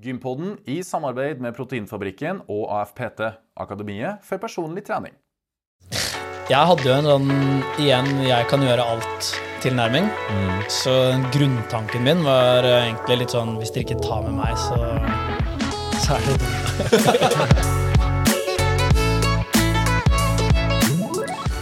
Gympodden i samarbeid med Proteinfabrikken og AFPT, Akademiet for personlig trening. Jeg hadde jo en sånn igjen jeg kan gjøre alt-tilnærming. Så grunntanken min var egentlig litt sånn hvis dere ikke tar med meg, så, så er det dumt.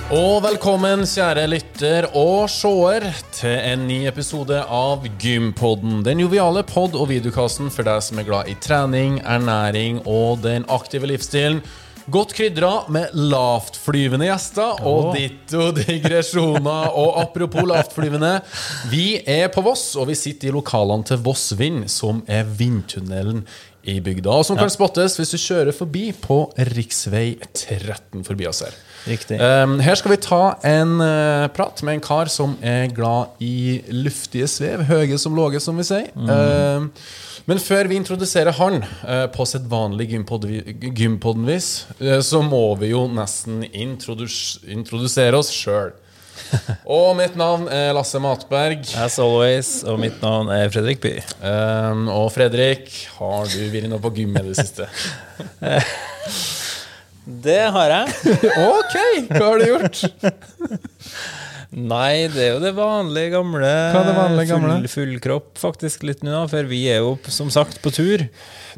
Og velkommen, kjære lytter og seer, til en ny episode av Gympodden. Den joviale pod- og videokassen for deg som er glad i trening, ernæring og den aktive livsstilen. Godt krydra med lavtflyvende gjester og ditto digresjoner. Og apropos lavtflyvende, vi er på Voss, og vi sitter i lokalene til Voss Vind, som er vindtunnelen i bygda, og som kan spottes hvis du kjører forbi på rv. 13 forbi oss her. Riktig. Um, her skal vi ta en eh, prat med en kar som er glad i luftige svev. Høye som låge, som vi sier. Um, men før vi introduserer han eh, på sedvanlig gympodden-vis, eh, så må vi jo nesten introdus introdusere oss sjøl. Og mitt navn er Lasse Matberg. As always, og mitt navn er Fredrik By. Um, og Fredrik, har du vært noe på gym i det siste? Det har jeg. Ok, hva har du gjort? Nei, det er jo det vanlige gamle. Hva er det vanlige gamle? Full, full kropp, faktisk, litt nå, for vi er jo som sagt på tur.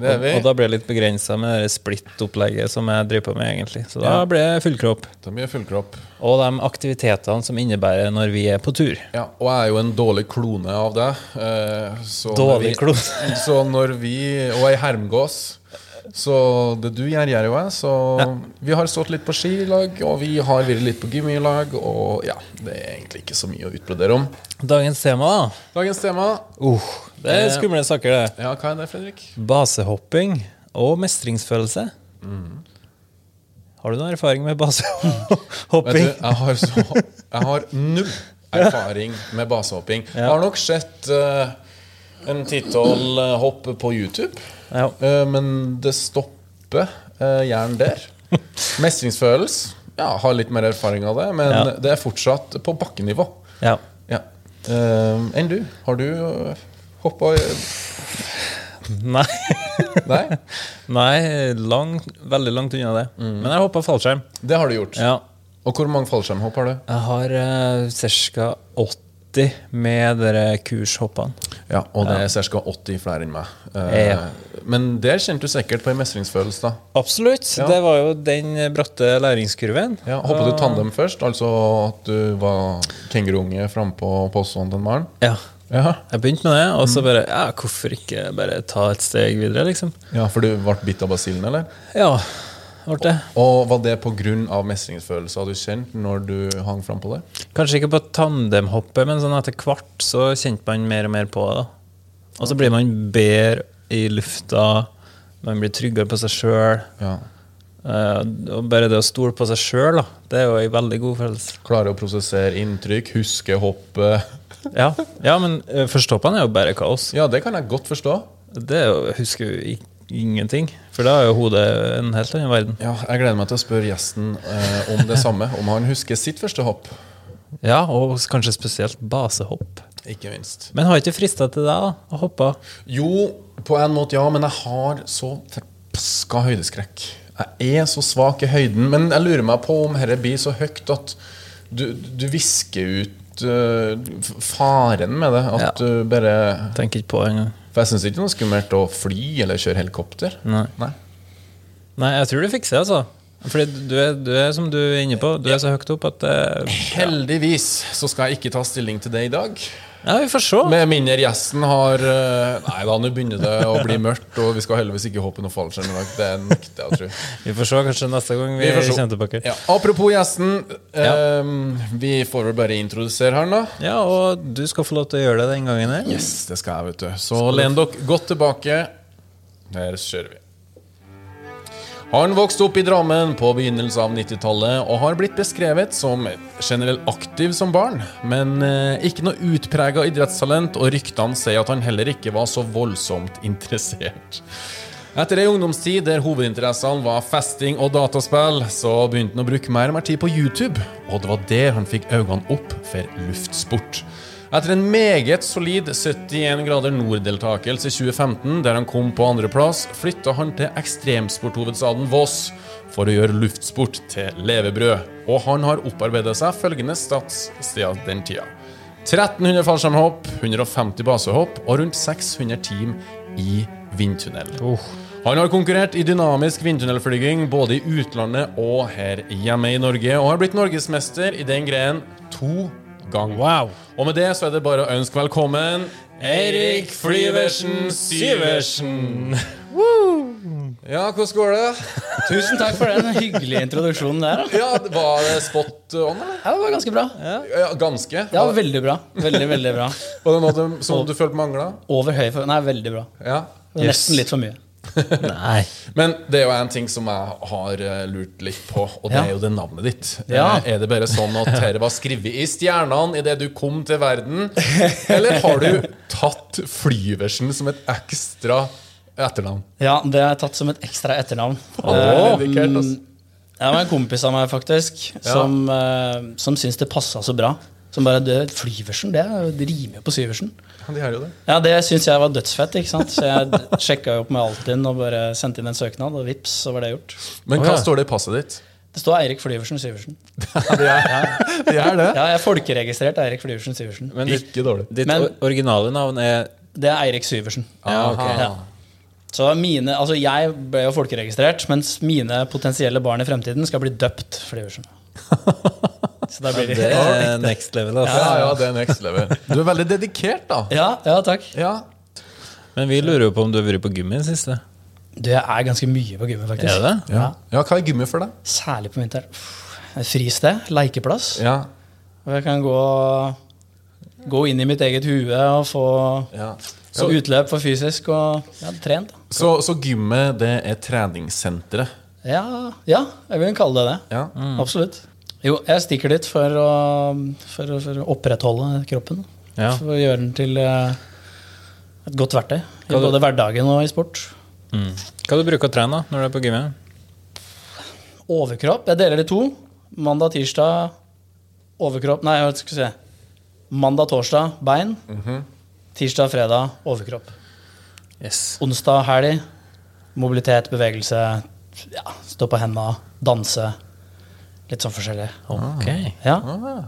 Det er vi. Og, og da ble jeg litt begrensa med det splitt-opplegget som jeg driver på med, egentlig. Så da Ja. ble det full kropp. Da blir full kropp. Og de aktivitetene som innebærer når vi er på tur. Ja, og jeg er jo en dårlig klone av deg. eh, Så Dårlig klone. Så når vi Og ei hermgås. Så det du gjør, gjør jo jeg. Så vi har stått litt på ski i lag, og vi har vært litt på gym i lag. Og ja, det er egentlig ikke så mye å utbrodere om. Dagens tema, da. Dagens tema Uh, det er skumle saker, det. Ja, hva er det, Fredrik? Basehopping og mestringsfølelse. Har du noen erfaring med basehopping? jeg har, så, jeg har null erfaring med basehopping. Jeg har nok sett uh, en ti-tolv eh, hopp på YouTube. Ja. Eh, men det stopper uh, gjerne der. Mestringsfølelse. Ja, har litt mer erfaring av det, men Ja. det er fortsatt på bakkenivå. ja. Ja. Eh, enn du? Har du hoppa Nei. Nei? Nei, langt, veldig langt unna det. Men jeg hoppa fallskjerm. Det har du gjort. Ja. Og hvor mange fallskjermhopp har du? Jeg har uh, ca. 80 med dere kurshoppene. Ja, Og det er ca. 80 flere enn meg. Eh, Ja. Men der kjente du sikkert på en mestringsfølelse, da. Absolutt. Ja. Det var jo den bratte læringskurven. Ja, Hoppa du tandem først? Altså at du var kenguruunge frampå posten til Maren? Ja. Ja. Jeg begynte med det, og så bare Ja, hvorfor ikke bare ta et steg videre, liksom? ja, for du ble bitt av basillen, eller? Ja, det. Og var det pga. mestringsfølelser du kjente når du hang frampå det? Kanskje ikke på tandemhoppet, men sånn etter hvert så kjente man mer og mer på det. Og så blir man bedre i lufta, man blir tryggere på seg sjøl. Ja. Uh, bare det å stole på seg sjøl, det er jo en veldig god følelse. Klare å prosessere inntrykk, huske hoppet. Ja, ja men uh, førstehoppene er jo bare kaos. Ja, det kan jeg godt forstå. Det er husker jo i- ingenting, for da er jo hodet en helt annen verden. Ja, Jeg gleder meg til å spørre gjesten eh, om det samme. Om han husker sitt første hopp. Ja, og kanskje spesielt basehopp. Ikke minst. Men har ikke frista til deg da, å hoppe? Jo, på en måte ja, men jeg har så forbaska høydeskrekk. Jeg er så svak i høyden. Men jeg lurer meg på om dette blir så høyt at du, du visker ut uh, faren med det. At Ja. du bare Tenker ikke på det engang. For jeg syns ikke det er skummelt å fly eller kjøre helikopter. Nei. Nei. Nei, jeg tror du fikser det, altså. Fordi du er, du er som du er inne på, du er så høyt opp at uh, Heldigvis så skal jeg ikke ta stilling til det i dag. Ja, vi får se. Med mindre gjesten har eh, Nei da, nå begynner det å bli mørkt, og vi skal heldigvis ikke hoppe noe fallskjerm i dag. Det nekter jeg å tro. Vi får se kanskje neste gang vi, Vi kommer tilbake. Ja, apropos gjesten. Ja. eh, vi får vel bare introdusere han, da. Ja, og du skal få lov til å gjøre det den gangen her. Yes, det skal jeg, vet du. Så len dere godt tilbake. Her kjører vi. Han vokste opp i Drammen på begynnelsen av 90-tallet og har blitt beskrevet som generelt aktiv som barn, men eh, ikke noe utprega idrettstalent, og ryktene sier at han heller ikke var så voldsomt interessert. Etter ei ungdomstid der hovedinteressene var festing og dataspill, så begynte han å bruke mer og mer tid på YouTube, og det var der han fikk øynene opp for luftsport. Etter en meget solid 71 grader nord-deltakelse i 2015, der han kom på andreplass, flytta han til ekstremsporthovedstaden Voss for å gjøre luftsport til levebrød. Og han har opparbeidet seg følgende stats siden den tida. 1300 fallskjermhopp, 150 basehopp og rundt 600 team i vindtunnel. Han har konkurrert i dynamisk vindtunnelflyging både i utlandet og her hjemme i Norge, og har blitt norgesmester i den greien to ganger. Wow. Og med det så er det bare å ønske velkommen Eirik Flyversen Syversen. Ja, hvordan går det? Tusen takk for den hyggelige introduksjonen der. Da. Ja, Var det spot on, eller? Ja, det var ganske bra. Ja, ganske. Ja, veldig bra. Veldig, veldig bra. Var det noe du, som du følte mangla? Over høy for Nei, veldig bra. Ja. Yes. Nesten litt for mye. Nei. Men det er jo en ting som jeg har eh, lurt litt på, og det Ja. er jo det navnet ditt. Ja. Eh, Er det bare sånn at dette var skrevet i stjernene idet du kom til verden? Eller har du tatt Flyversen som et ekstra etternavn? Ja, det er tatt som et ekstra etternavn. Eh. Det var en kompis av meg faktisk som, uh, som syntes det passa så bra. Som bare dør. Flyversen, det, er det rimer jo på Syversen. Ja, de har jo det. Ja, det syns jeg var dødsfett. ikke sant? Så jeg sjekka jo opp med Altinn og bare sendte inn en søknad, og vips, så var det gjort. Men hva hva ja. står det i passet ditt? Det står Eirik Flyversen Syversen. Det er, det er det. Ja, jeg er folkeregistrert Eirik Flyversen Syversen. Men ditt, Ikke dårlig. ditt Men- originale navn er Det er Eirik Syversen. Ja, ok. Ja. Så mine, altså Jeg ble jo folkeregistrert, mens mine potensielle barn i fremtiden skal bli døpt Flyversen. Så da blir ja, Det er next level. Ja, Altså. ja, det er next level. Du er veldig dedikert, da. Ja, ja, takk. Ja. Men vi lurer jo på om du har vært på gym i det siste. Det er ganske mye på gymmet, faktisk. Er det? Ja. ja, hva er gymmet for deg? Særlig på vinteren. Fri fristed. Leikeplass. Ja. Og jeg kan gå, gå inn i mitt eget hue og få ja. Så, utløp for fysisk og ja, trent. så, så gymmet, det er treningssenteret? Ja, ja, jeg vil kalle det det. Ja. Absolutt. Jo, jeg stikker dit for å, for, å, for å opprettholde kroppen. Ja. For å gjøre den til eh, et godt verktøy. I du- både hverdagen og i sport. Mm. Hva du bruker å trene når du er på gymmet? Overkropp. Jeg deler det i to. Mandag, tirsdag, overkropp Nei, hva skal jeg si. Mandag, torsdag, bein. Tirsdag, fredag, overkropp. Yes. Onsdag, helg. Mobilitet, bevegelse. Ja, stå på henda, danse. Litt sånn forskjellig. Ok. Ja. Ah.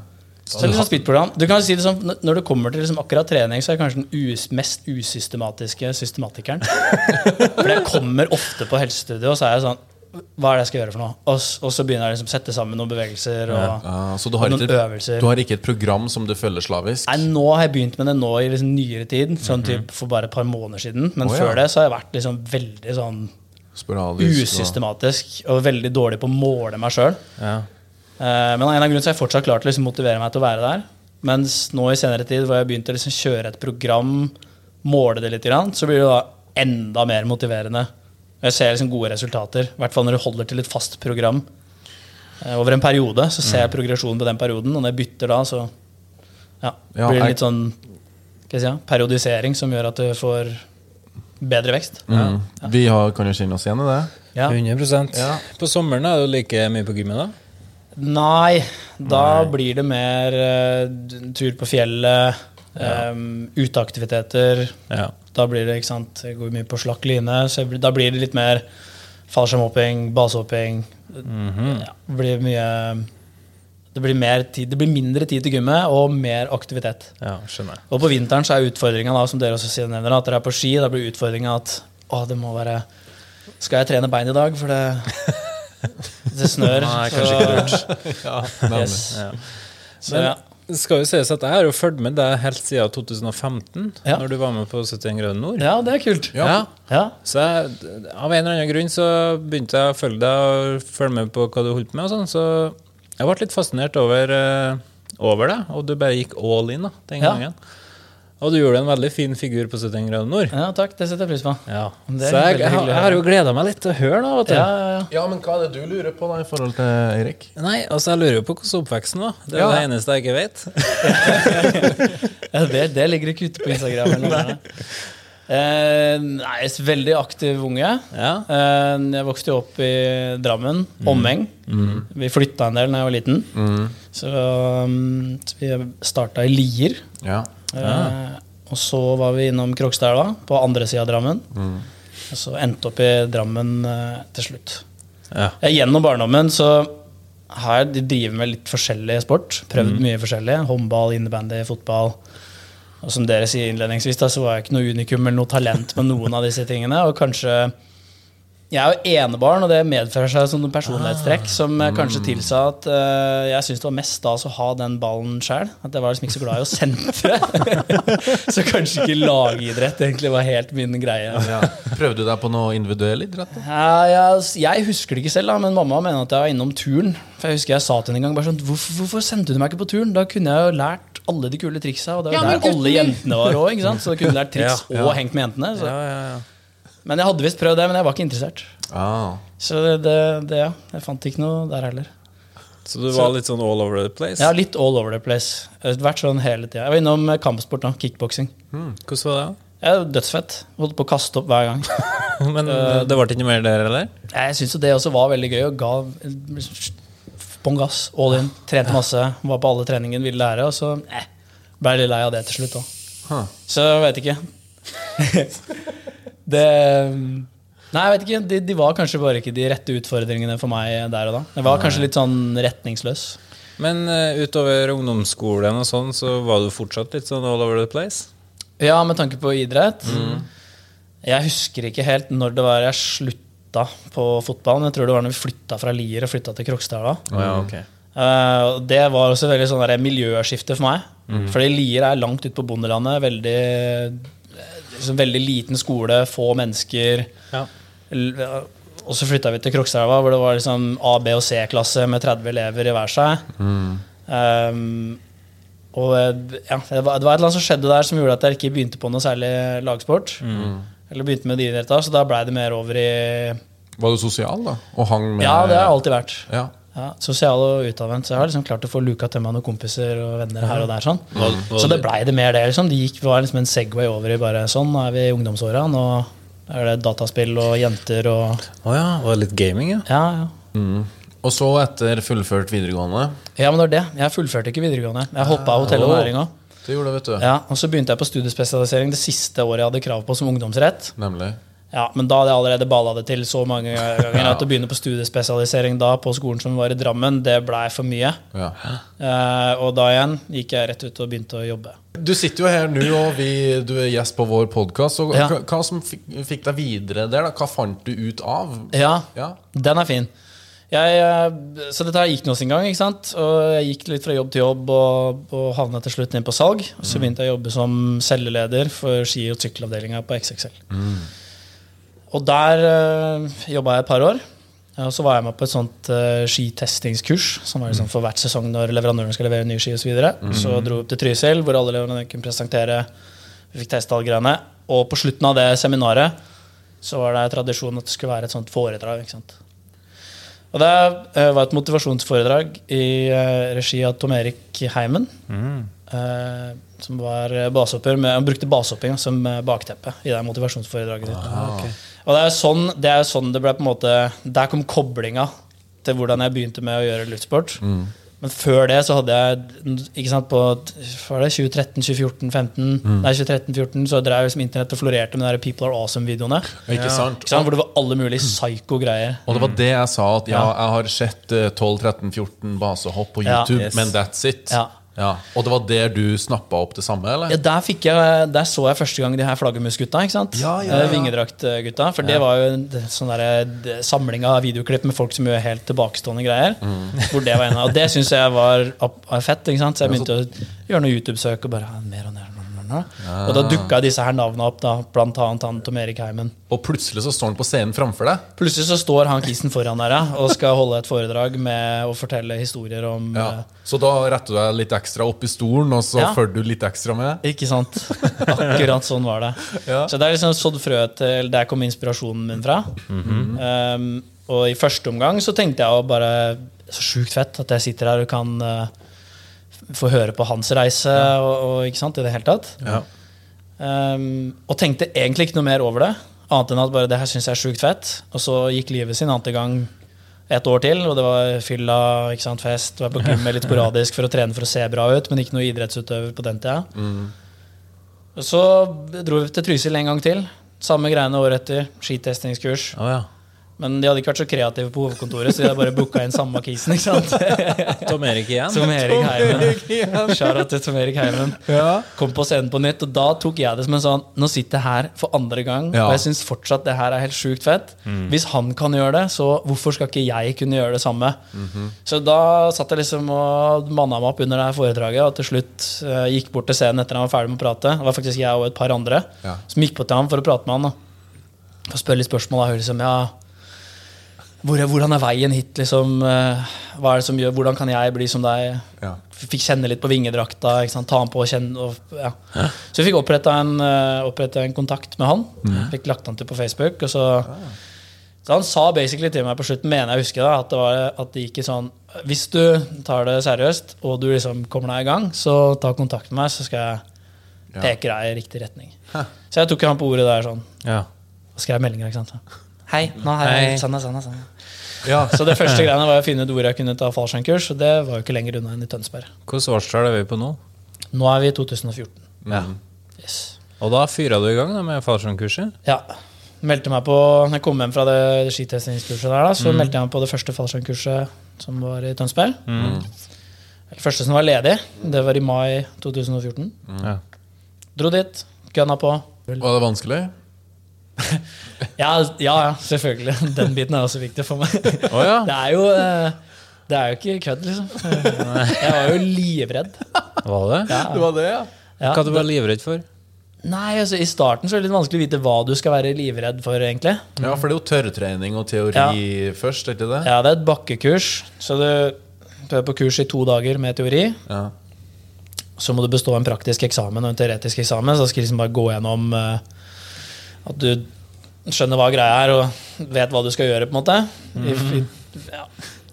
Så litt sånn speedprogram. Du kan si det sånn, Når det kommer til liksom akkurat trening, så er jeg kanskje den us mest usystematiske systematikeren. For jeg kommer ofte på helsestudio, og så er jeg sånn Hva er det jeg skal gjøre for noe? Og, og så begynner jeg liksom å sette sammen noen bevegelser og Ja, så du har, noen ikke, øvelser. du har ikke et program som du følger slavisk? Nei, Nå har jeg begynt med det nå i liksom nyere tid, sånn typ for bare et par måneder siden. Men oh, ja. før det så har jeg vært liksom veldig sånn Sporadisk? usystematisk og veldig dårlig på å måle meg sjøl. Ja. Eh, Men av en av grunnene grunn så har jeg fortsatt klart å liksom motivere meg til å være der. Mens nå i senere tid, hvor jeg har begynt å liksom kjøre et program, måle det litt, så blir det da enda mer motiverende. Jeg ser liksom gode resultater, i hvert fall når du holder til et fast program. Eh, Over en periode så ser jeg progresjonen på den perioden, og når jeg bytter da, så ja, Ja, blir det litt sånn skal jeg si, periodisering som gjør at du får bedre vekst. Mm. Vi har, kan jo kjenne oss igjen i det. Ja. 100 Ja. På sommeren er du like mye på gymmet da? Nei, da blir det mer uh, tur på fjellet, eh, uteaktiviteter. Ja. Da blir det, ikke sant, jeg går mye på slakk line, så blir- da blir det litt mer fallskjermhopping, basehopping. ja, det blir mye det blir, mer tid, det blir mindre tid til gymmet og mer aktivitet. ja, skjønner. Og på vinteren så er utfordringa, som dere også nevner, at dere er på ski. Da blir utfordringa at å, det må være Skal jeg trene bein i dag? For det, det snør. Nei, kanskje ikke lurt. Ja. Yes. Ja. Så, ja. Skal jo sies at jeg har jo fulgt med deg helt siden 2015, Ja. når du var med på 71 grader nord. ja, det er kult. Ja. Ja. Så jeg, av en eller annen grunn så begynte jeg å følge deg og følge med på hva du holdt på med. og sånn, Så jeg ble litt fascinert over, eh, over det, og du bare gikk all in da, den Ja. Og du gjorde en veldig fin figur på 71 grader nord. ja, takk. Det setter jeg pris på. Ja. Det er Så jeg, jeg, har- jeg har jo gleda meg litt til å høre nå. Vet du. Ja, ja, ja. Ja, men hva er det du lurer på da i forhold til Eirik? Nei, altså Jeg lurer jo på hvordan oppveksten var. Det er Ja. det eneste jeg ikke vet. ja det, det ligger ikke ute på Instagram. Eller noe. Eh, nei, veldig aktiv unge. Ja. Eh, jeg vokste jo opp i Drammen, omheng. Vi flytta en del da jeg var liten. Så, um, så vi starta i Lier. Ja. Eh, og så var vi innom Krokstadelva, på andre sida av Drammen. Og så endte opp i Drammen eh, til slutt. Ja. Gjennom barndommen så har jeg drevet med litt forskjellig sport. Prøvd mye forskjellig. Håndball, innebandy, fotball. Og som dere sier innledningsvis, da, så var jeg ikke noe unikum eller noe talent med noen av disse tingene. Og kanskje Jeg er jo enebarn, og det medfører seg noen personlighetstrekk som eh, kanskje tilsa at uh, jeg syntes det var mest stas å ha den ballen sjøl. At jeg var liksom ikke så glad i å sentre. så kanskje ikke lagidrett egentlig var helt min greie. Ja. Prøvde du deg på noe individuell idrett? Ja, jeg, jeg husker det ikke selv, da, men mamma mener at jeg var innom turn. For jeg husker jeg sa til henne en gang bare sånn, hvorfor, hvorfor sendte du meg ikke på turn? Da kunne jeg jo lært alle de kule triksa, og det var Ja, der alle jentene var òg. Så da kunne lært triks Ja, ja. og hengt med jentene. Så. Ja, ja, ja. Men jeg hadde visst prøvd det, men jeg var ikke interessert. Ah. Så det, det, det ja, jeg fant ikke noe der heller. Så du var litt sånn all over the place? Ja, litt all over the place. Jeg har vært sånn hele tida. Jeg var innom eh, kampsport nå, kickboksing. Hmm, Hvordan var Jeg er dødsfett. Holdt på å kaste opp hver gang. det? Men det ble ikke mer der, eller? Jeg syns jo det også var veldig gøy, og ga bånn gass. All in. Trente masse. Var på alle treningene, ville lære, og så eh, ble jeg litt lei av det til slutt òg. Huh. Så jeg vet ikke. det Nei, jeg vet ikke. De, de var kanskje bare ikke de rette utfordringene for meg der og da. Jeg var kanskje litt sånn retningsløs. Men uh, utover ungdomsskolen og sånn, så var du fortsatt litt sånn all over the place? Ja, med tanke på idrett. Jeg husker ikke helt når det var jeg slutta på fotballen. jeg tror det var når vi flytta fra Lier og flytta til Krokstad. Oh, ja, okay. uh, det var også veldig sånn miljøskifte for meg. Fordi Lier er langt ute på bondelandet. Veldig, liksom veldig liten skole, få mennesker. Ja. Og så flytta vi til Krokstadelva, hvor det var liksom A-, B- og C-klasse med 30 elever i hver seg. Um, og ja, det var, det var et eller annet som skjedde der som gjorde at jeg ikke begynte på noe særlig lagsport. Eller begynte med idrett så da blei det mer over i Var du sosial, da? Og hang med Ja, det har jeg alltid vært. Ja. Ja, sosial og utadvendt. Så jeg har liksom klart å få luka til meg noen kompiser og venner her og der. sånn Hva, hva, Så det blei det mer det. liksom Det gikk, var liksom en Segway over i bare sånn. Nå er vi i ungdomsåra. Nå er det dataspill og jenter og Å ja, var litt gaming, ja? Ja, ja. Mm. Og så, etter fullført videregående Ja, men det var det. Jeg fullførte ikke videregående. Jeg hoppa av hotell og næring òg. Det gjorde det, vet du. Ja, og så begynte jeg på studiespesialisering det siste året jeg hadde krav på som ungdomsrett. Nemlig. Ja, Men da hadde jeg allerede balla det til så mange ganger at å begynne på studiespesialisering da på skolen som var i Drammen, det blei for mye. Ja. Eh, og da igjen gikk jeg rett ut og begynte å jobbe. Du sitter jo her nå, og vi, du er gjest på vår podkast. Ja. Hva, hva som fikk, fikk deg videre der? da? Hva fant du ut av? Ja, Ja. den er fin. Jeg, eh, så dette her gikk nå sin gang, ikke sant? og jeg gikk litt fra jobb til jobb og, og havna til slutt inn på salg. Og så begynte jeg å jobbe som selgeleder for ski- og sykkelavdelinga på XXL. Og der uh, jobba jeg et par år. Og så var jeg med på et sånt uh, skitestingskurs som var liksom for hvert sesong når leverandøren skal levere nye ski osv. Så, videre. så dro vi opp til Trysil, hvor alle leverandørene kunne presentere. Vi fikk teste alle greiene. Og på slutten av det seminaret så var det tradisjon at det skulle være et sånt foredrag. ikke sant? Og det uh, var et motivasjonsforedrag i uh, regi av Tom Erik Heimen. eh, som var basehopper med, Han brukte basehopping som eh, bakteppe i det motivasjonsforedraget sitt. Og det er sånn det, er sånn det ble på en måte Der kom koblinga til hvordan jeg begynte med å gjøre luftsport. Men før det så hadde jeg ikke sant, på hva var det, 2013, 2014, 2015 Nei, 2013-2014 så drev liksom internett og florerte med de der People Are Awesome-videoene. Ikke sant? Ikke sant? Hvor det var alle mulige psyko greier. Og det var det jeg sa, at ja, Ja. jeg har sett eh, 12-13-14 basehopp på Ja. YouTube, Yes. men that's it. Ja. Ja. Og det var der du snappa opp det samme, eller? Ja, der, jeg, der så jeg første gang de her flaggermusgutta. Ja, ja, ja. Eh, Vingedraktgutta. For det var jo en sånn der, samling av videoklipp med folk som gjør helt tilbakestående greier. Mm. Hvor det var en av, Og det syns jeg var, fett. ikke sant? Så jeg begynte å gjøre noe YouTube-søk og bare mer og mer. Mer, mer. Og da dukka disse her navnene opp, da, blant annet han Tom Erik Heimen. Og plutselig så står han på scenen framfor deg. Plutselig så står han kissen foran der og skal holde et foredrag med å fortelle historier om Ja. eh, Så da retter du deg litt ekstra opp i stolen, og så Ja. følger du litt ekstra med? Ikke sant? Akkurat sånn var det. Ja. Så det er liksom sådd frø til Der kom inspirasjonen min fra. um, og i første omgang så tenkte jeg å bare Så sjukt fett at jeg sitter her og kan uh, få høre på hans reise og, og ikke sant, i det hele tatt. Ja. Um, og tenkte egentlig ikke noe mer over det, annet enn at bare det her syns jeg er sjukt fett. Og så gikk livet sin annen gang et år til, og det var fylla, ikke sant, fest. Var på gymmet litt sporadisk for å trene for å se bra ut, men ikke noe idrettsutøver på den tida. Og så dro vi til Trysil en gang til. Samme greiene året etter. Skitestingskurs. Oh, ja. Men de hadde ikke vært så kreative på hovedkontoret, så de hadde bare booka inn samme kisen. ikke sant? Tom Erik igjen? Tom Erik Heimen. Shout-out til Tom Erik Heimen. Kom på scenen på nytt, og da tok jeg det som en sånn Nå sitter jeg her for andre gang, Ja. og jeg syns fortsatt det her er helt sjukt fett. Hvis han kan gjøre det, så hvorfor skal ikke jeg kunne gjøre det samme? Så da satt jeg liksom og manna meg opp under det her foredraget, og til slutt uh, gikk bort til scenen etter han var ferdig med å prate. Det var faktisk jeg og et par andre Ja. som gikk på til ham for å prate med han. da. For å spørre litt spørsmål. Da, liksom, ja, hvordan er veien hit? Liksom, eh, hva er det som gjør, hvordan kan jeg bli som deg? Ja. Fikk kjenne litt på vingedrakta. Ikke sant? Ta han på og kjenne og, ja. Så vi fikk oppretta en, eh, en kontakt med han. Fikk lagt han til på Facebook. Og så, så han sa basically til meg på slutten, mener jeg husker det, at det, var, at det gikk i sånn Hvis du tar det seriøst, og du liksom kommer deg i gang, så ta kontakt med meg, så skal jeg peke deg i riktig retning. Så jeg tok han på ordet der sånn. Ja. Og skrev meldinger. ikke sant? Hei, nå har Hei. jeg sånn og sånn og sånn. Ja. Så det første greiene var å finne ut hvor jeg kunne ta fallskjermkurs, og det var jo ikke lenger unna enn i Tønsberg. Hvilket årstall er vi på nå? Nå er vi i 2014. Ja. Yes. Og da fyra du i gang da, med fallskjermkurset? Ja. Meldte meg på, når jeg kom hjem fra det skitestingskurset der, da, så meldte jeg meg på det første fallskjermkurset som var i Tønsberg. Det første som var ledig, det var i mai 2014. Ja. Dro dit, gunna på. Var det vanskelig? Ja, ja, ja, selvfølgelig. Den biten er også viktig for meg. Oh, ja. Det er jo eh, Det er jo ikke kødd, liksom. Jeg var jo livredd. Var det? Ja. Det var det, ja. Ja, Hva du var livredd for? Nei, altså I starten så er det litt vanskelig å vite hva du skal være livredd for. egentlig Ja, for det er jo tørrtrening og teori først, er ikke det? Ja, Det er et bakkekurs, så du, du er på kurs i to dager med teori. Ja. Så må du bestå en praktisk eksamen og en teoretisk eksamen. Så skal du liksom bare gå gjennom eh, at du skjønner hva greia er, og vet hva du skal gjøre. på en måte Mm. ja.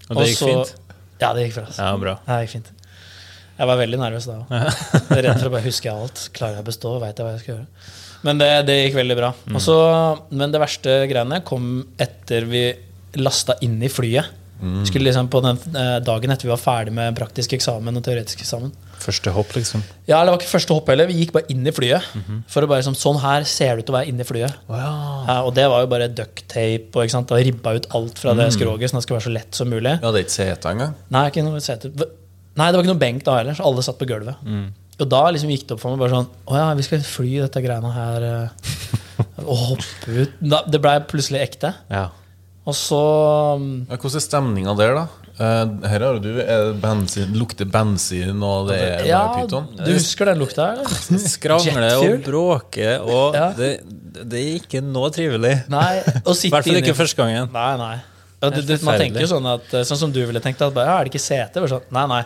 Og det gikk Også, fint? Ja, det gikk bra. altså. Ja, bra. Det gikk fint. Jeg var veldig nervøs da òg. Redd for å bare huske alt. Klarer jeg å bestå? Vet jeg hva jeg skal gjøre? Men det, det gikk veldig bra. Og så- men det verste greiene kom etter vi lasta inn i flyet. Skulle liksom På den eh, dagen etter vi var ferdig med praktisk eksamen og teoretisk eksamen. Første hopp, liksom. Ja, det var ikke første hopp heller. Vi gikk bare inn i flyet. For å bare liksom, Sånn her ser det ut å være inne i flyet. Ja, og det var jo bare ducktape og ikke sant, og ribba ut alt fra det skroget, sånn at det skulle være så lett som mulig. Vi hadde ikke sete engang. Nei, ikke noe sete. Nei, det var ikke noe benk da heller, så alle satt på gulvet. Og da liksom gikk det opp for meg bare sånn Å ja, vi skal fly dette greiene her eh, og hoppe ut. Da, det blei plutselig ekte. Ja. Og så Ja, hvordan er stemninga der, da? Eh, her har du er det bensin, lukter bensin, og det er Ja, pyton. du husker den lukta eller? Skrangle og bråke, og Ja. det, det er ikke noe trivelig. Nei, I hvert fall ikke første gangen. Nei, nei. Ja, du, du, man tenker jo sånn at eh, Sånn som du ville tenkt at bare, ja, Er det ikke sete? Sånn, nei, nei.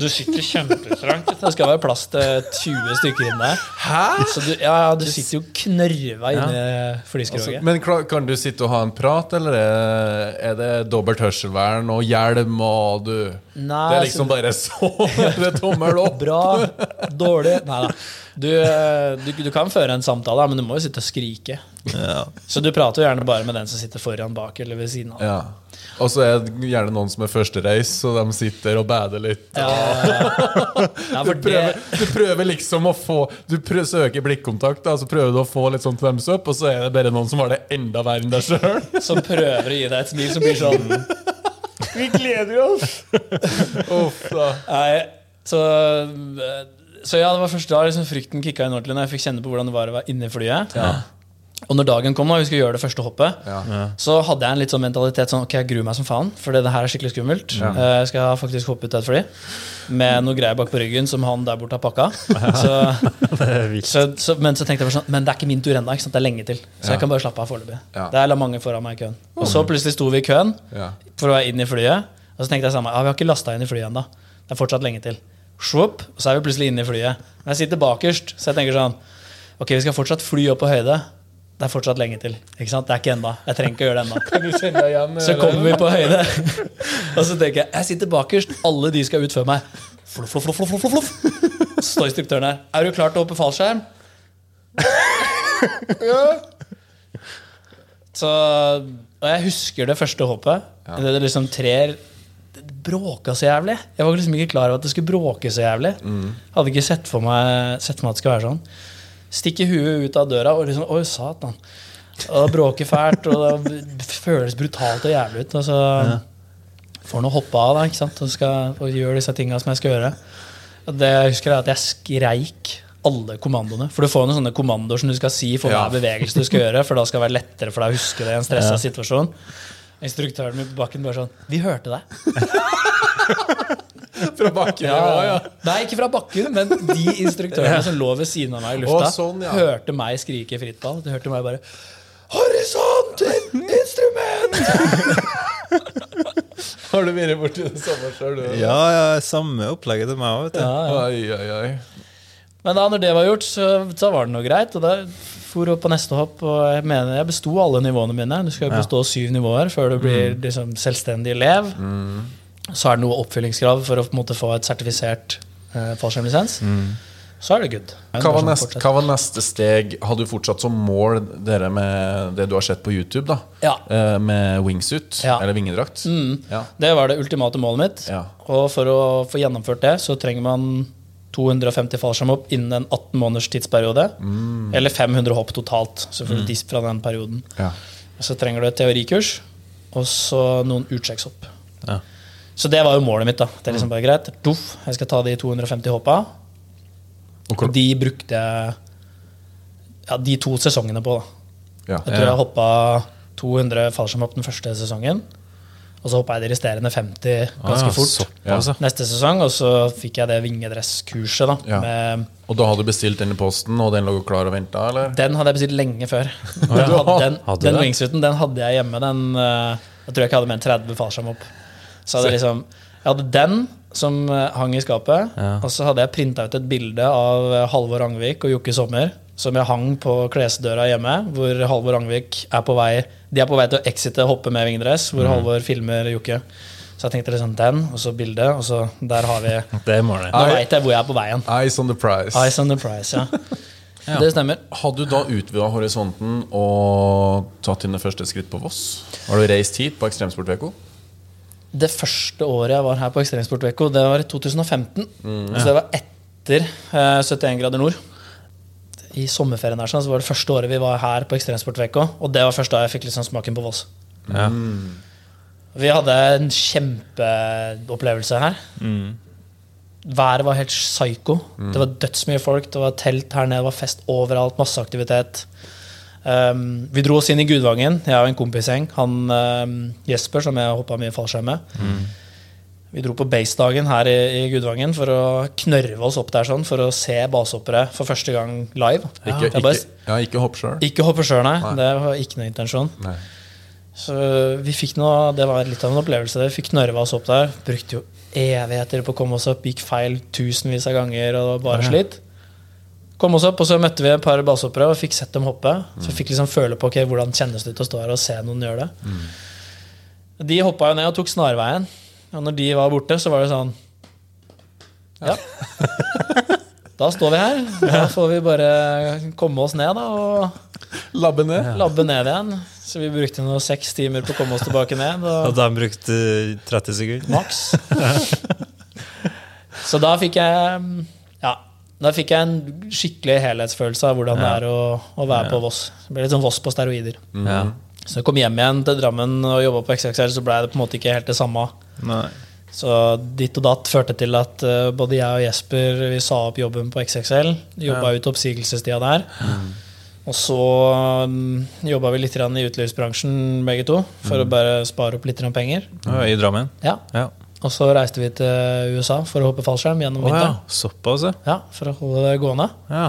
Du sitter kjempestrangt. Det skal være plass til 20 stykker inne. Hæ? Så du, ja, ja, du sitter jo knørva inni flyskroget. Men kan du sitte og ha en prat, eller er, er det dobbelt hørselvern og hjelm og du Nei, Det er liksom bare så Det tommel opp. Bra, dårlig Nei da. Du, eh, du, du kan føre en samtale, men du må jo sitte og skrike. Så du prater jo gjerne bare med den som sitter foran, bak eller ved siden av. Ja. Og så er det gjerne noen som er førstereis, så de sitter og bader litt. Ja, ja, Du prøver, du prøver liksom å få Du prøver, søker blikkontakt, da, så prøver du å få litt sånn thumbs up, og så er det bare noen som har det enda verre enn deg sjøl. som prøver å gi deg et smil som blir sånn Vi gleder oss! Uff da. Nei, så, så ja, det var først da liksom frykten kicka inn ordentlig, når jeg fikk kjenne på hvordan det var å være inne i flyet. Og når dagen kom, og vi skulle gjøre det første hoppet, Ja. så hadde jeg en litt sånn mentalitet sånn Ok, jeg gruer meg som faen, for det her er skikkelig skummelt. Ja. Jeg skal faktisk hoppe ut av et fly med noe greier bak på ryggen som han der borte har pakka. Så, så, så, men så tenkte jeg sånn Men det er ikke min tur ennå. Det er lenge til. Så jeg kan bare slappe av foreløpig. Det er la mange foran meg i køen. Og så plutselig sto vi i køen for å være inn i flyet. Og så tenkte jeg sånn, ja, vi har ikke lasta inn i flyet ennå. Det er fortsatt lenge til. Shup, og så er vi plutselig inne i flyet. Men jeg sitter bakerst, så jeg tenker sånn Ok, vi skal fortsatt fly opp på høyde. Det er fortsatt lenge til. Ikke sant? Det er ikke enda. Jeg trenger ikke å gjøre det ennå. Så kommer vi på høyde, og så tenker jeg jeg sitter bakerst. Alle de skal ut før meg. Fluff, fluff, fluff, fluff, fluff. Så står instruktøren der. Er du klar til å hoppe fallskjerm? Så, og jeg husker det første hoppet. Det, det liksom trer Det bråka så jævlig. Jeg var liksom ikke klar over at det skulle bråke så jævlig. Hadde ikke sett for meg, sett for meg at det skulle være sånn. Stikker huet ut av døra og liksom Oi, satan. Og det bråker fælt, og det føles brutalt og jævlig ut. Og så får han hoppe av da, ikke sant? Og, skal, og gjøre disse tinga som jeg skal gjøre. Og det jeg husker jeg at jeg skreik alle kommandoene. For du får noen sånne kommandoer som du skal si for Ja. hver bevegelse du skal gjøre, for da skal det være lettere for deg å huske det i en stressa situasjon. Instruktøren min på bakken bare sånn Vi hørte deg. Fra bakken? Ja, ja. Nei, ikke fra bakken, men de instruktørene som lå ved siden av meg i lufta, Å, sånn, ja. hørte meg skrike fritt ball. De hørte meg bare Horisont instrument! Har du vært borti det samme sjøl, du? Ja, ja, samme opplegget til meg òg. Ja, ja. Men da når det var gjort, så, så var det noe greit. Og da for opp på neste hopp, og jeg mener jeg besto alle nivåene mine. Du skal jo bestå syv nivåer før du blir liksom, selvstendig elev. Så er det noe oppfyllingskrav for å på en måte få et sertifisert eh, fallskjermlisens. Så er det good. Hva var, sånn neste, hva var neste steg? Har du fortsatt som mål dere med det du har sett på YouTube? da? Ja. Eh, med wingsuit, Ja. eller vingedrakt? Ja. Det var det ultimate målet mitt. Ja. Og for å få gjennomført det, så trenger man 250 fallskjermhopp innen en 18 måneders tidsperiode. Eller 500 hopp totalt, så får du disp fra den perioden. Ja. Så trenger du et teorikurs, og så noen utsjekkshopp. Ja. Så det var jo målet mitt. da Det er liksom bare greit Duff, Jeg skal ta de 250 hoppa. Og de brukte jeg ja, de to sesongene på. da Ja. Jeg tror jeg hoppa 200 fallskjermhopp den første sesongen. Og så hoppa jeg de resterende 50 ganske Ah, fort så, ja. neste sesong. Og så fikk jeg det vingedresskurset. da Ja. med, Og da hadde du bestilt den i posten, og den lå klar og venta, eller? Den hadde jeg bestilt lenge før. Den, ja. den, den den hadde jeg hjemme. Den, eh, jeg tror jeg ikke hadde mer enn 30 fallskjermhopp. Så hadde jeg liksom Jeg hadde den som eh, hang i skapet, Ja. og så hadde jeg printa ut et bilde av eh, Halvor Angvik og Jokke Sommer som jeg hang på klesdøra hjemme, hvor Halvor Angvik er på vei De er på vei til å exite hoppe med vingedress, hvor Halvor filmer Jokke. Så jeg tenkte liksom den, og så bildet, og så der har vi Det er målet. Nå veit jeg hvor jeg er på veien. Eyes on the prize. Eyes on the prize, ja. Det stemmer. Hadde du da utvida horisonten og tatt dine første skritt på Voss? Har du reist hit på Ekstremsportveko? Det første året jeg var her på Ekstremsportveko, det var i 2015. Så det var etter eh, 71 grader nord. I sommerferien her, sånn, så var det første året vi var her på Ekstremsportveko. Og det var først da jeg fikk liksom smaken på Voss. Ja. Vi hadde en kjempeopplevelse her. Været var helt psycho. Det var dødsmye folk. Det var telt her nede, det var fest overalt, masse aktivitet. Um, vi dro oss inn i Gudvangen, jeg og en kompisgjeng. Han um, Jesper, som jeg hoppa mye fallskjerm med. Vi dro på basedagen her i, i Gudvangen for å knørve oss opp der sånn, for å se basehoppere for første gang live. Ikke, Jeg bare- ikke, ja, ikke hoppe sjøl? ikke hoppe sjøl, nei. Nei. Det var ikke noe intensjon. Nei. Så vi fikk noe, Det var litt av en opplevelse. Vi fikk knørva oss opp der. Brukte jo evigheter på å komme oss opp. Gikk feil tusenvis av ganger og bare ja. slitt. Kom oss opp, og så møtte vi et par basehoppere og fikk sett dem hoppe. Så fikk liksom føle på okay, hvordan kjennes det ut å stå her og se noen gjøre det. De hoppa jo ned og tok snarveien. Og når de var borte, så var det sånn Ja. Da står vi her. Da får vi bare komme oss ned, da. Og Labbe ned? labbe ned igjen. Så vi brukte noen seks timer på å komme oss tilbake ned. Og Og de brukte eh, 30 sekunder. maks. Så da fikk jeg Ja, da fikk jeg en skikkelig helhetsfølelse av hvordan det er å, å være på Voss. Det ble litt sånn Voss på steroider. Ja. Så jeg kom hjem igjen til Drammen og jobba på XXL, så ble det på en måte ikke helt det samme. Nei. Så ditt og datt førte til at uh, både jeg og Jesper vi sa opp jobben på XXL. Jobba ut oppsigelsestida der. Og så um, jobba vi litt i utelivsbransjen begge to, for å bare spare opp litt penger. Ja, I Drammen? Ja. Ja. Og så reiste vi til USA for å hoppe fallskjerm gjennom vinteren. ja. Såpass, ja. Ja, for å holde det gående. ja.